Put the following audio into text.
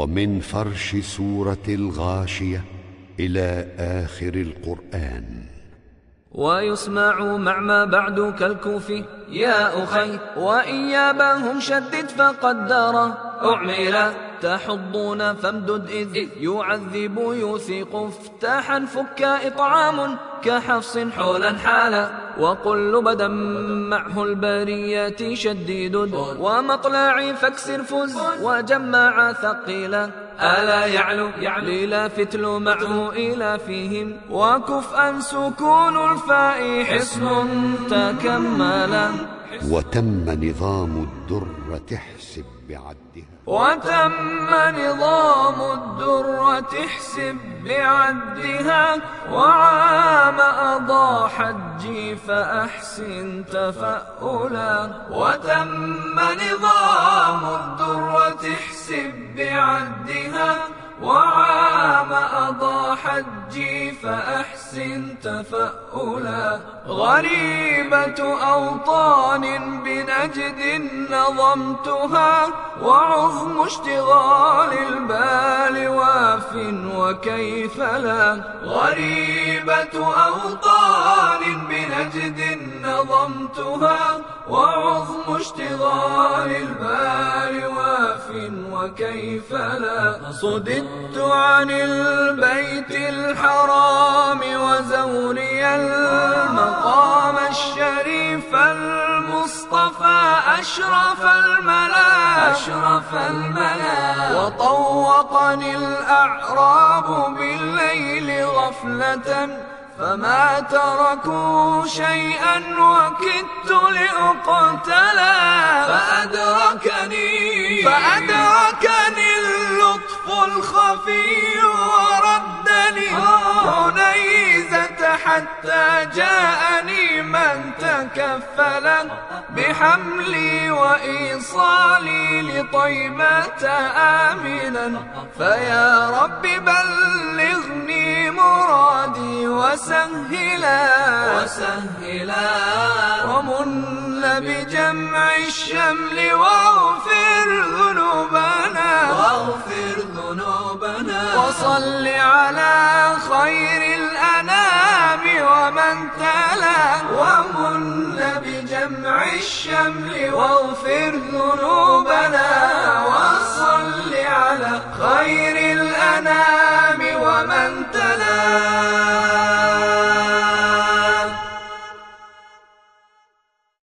ومن فرش سورة الغاشية إلى آخر القرآن. ويسمع مع ما بعد كالكوف يا أخي وإيابهم شدد فقدر. أعمل تحضون فامدد إذ يعذب يوثق. افتاحا فك إطعام كحفص حولا حالا وقل بدا معه البريات شديد ومطلع فاكسر فز وجمع ثقيلا ألا يعلو يعلي فتل معه إلى فيهم وكفءا سكون الفاء حصن تكملا وتم نظام الدرة احسب بعدها. وتم نظام الدرة احسب بعدها. وعام أضاع حجي فأحسن تفألا. وتم نظام الدرة احسب بعدها. وعام أضاع حجي فأحسن تفألا. غريبة أوطان بنجد نظمتها وعظم اشتغال البال واف وكيف لا. غريبة أوطان بنجد نظمتها وعظم اشتغال البال وكيف لا؟ صددت عن البيت الحرام وزوري المقام الشريف المصطفى أشرف الملا أشرف الملا وطوقني الأعراب بالليل غفلة فما تركوا شيئا وكدت لأقتلا فأدركني فأدركني الخفي وردني عنيزة حتى جاءني من تكفل بحملي وإيصالي لطيبة آمنا فيا رب بلغني مرادي وسهلا وسهلا. ومن بجمع الشمل واغفر وصل على خير الأنام ومن تلا ومن بجمع الشمل واغفر ذنوبنا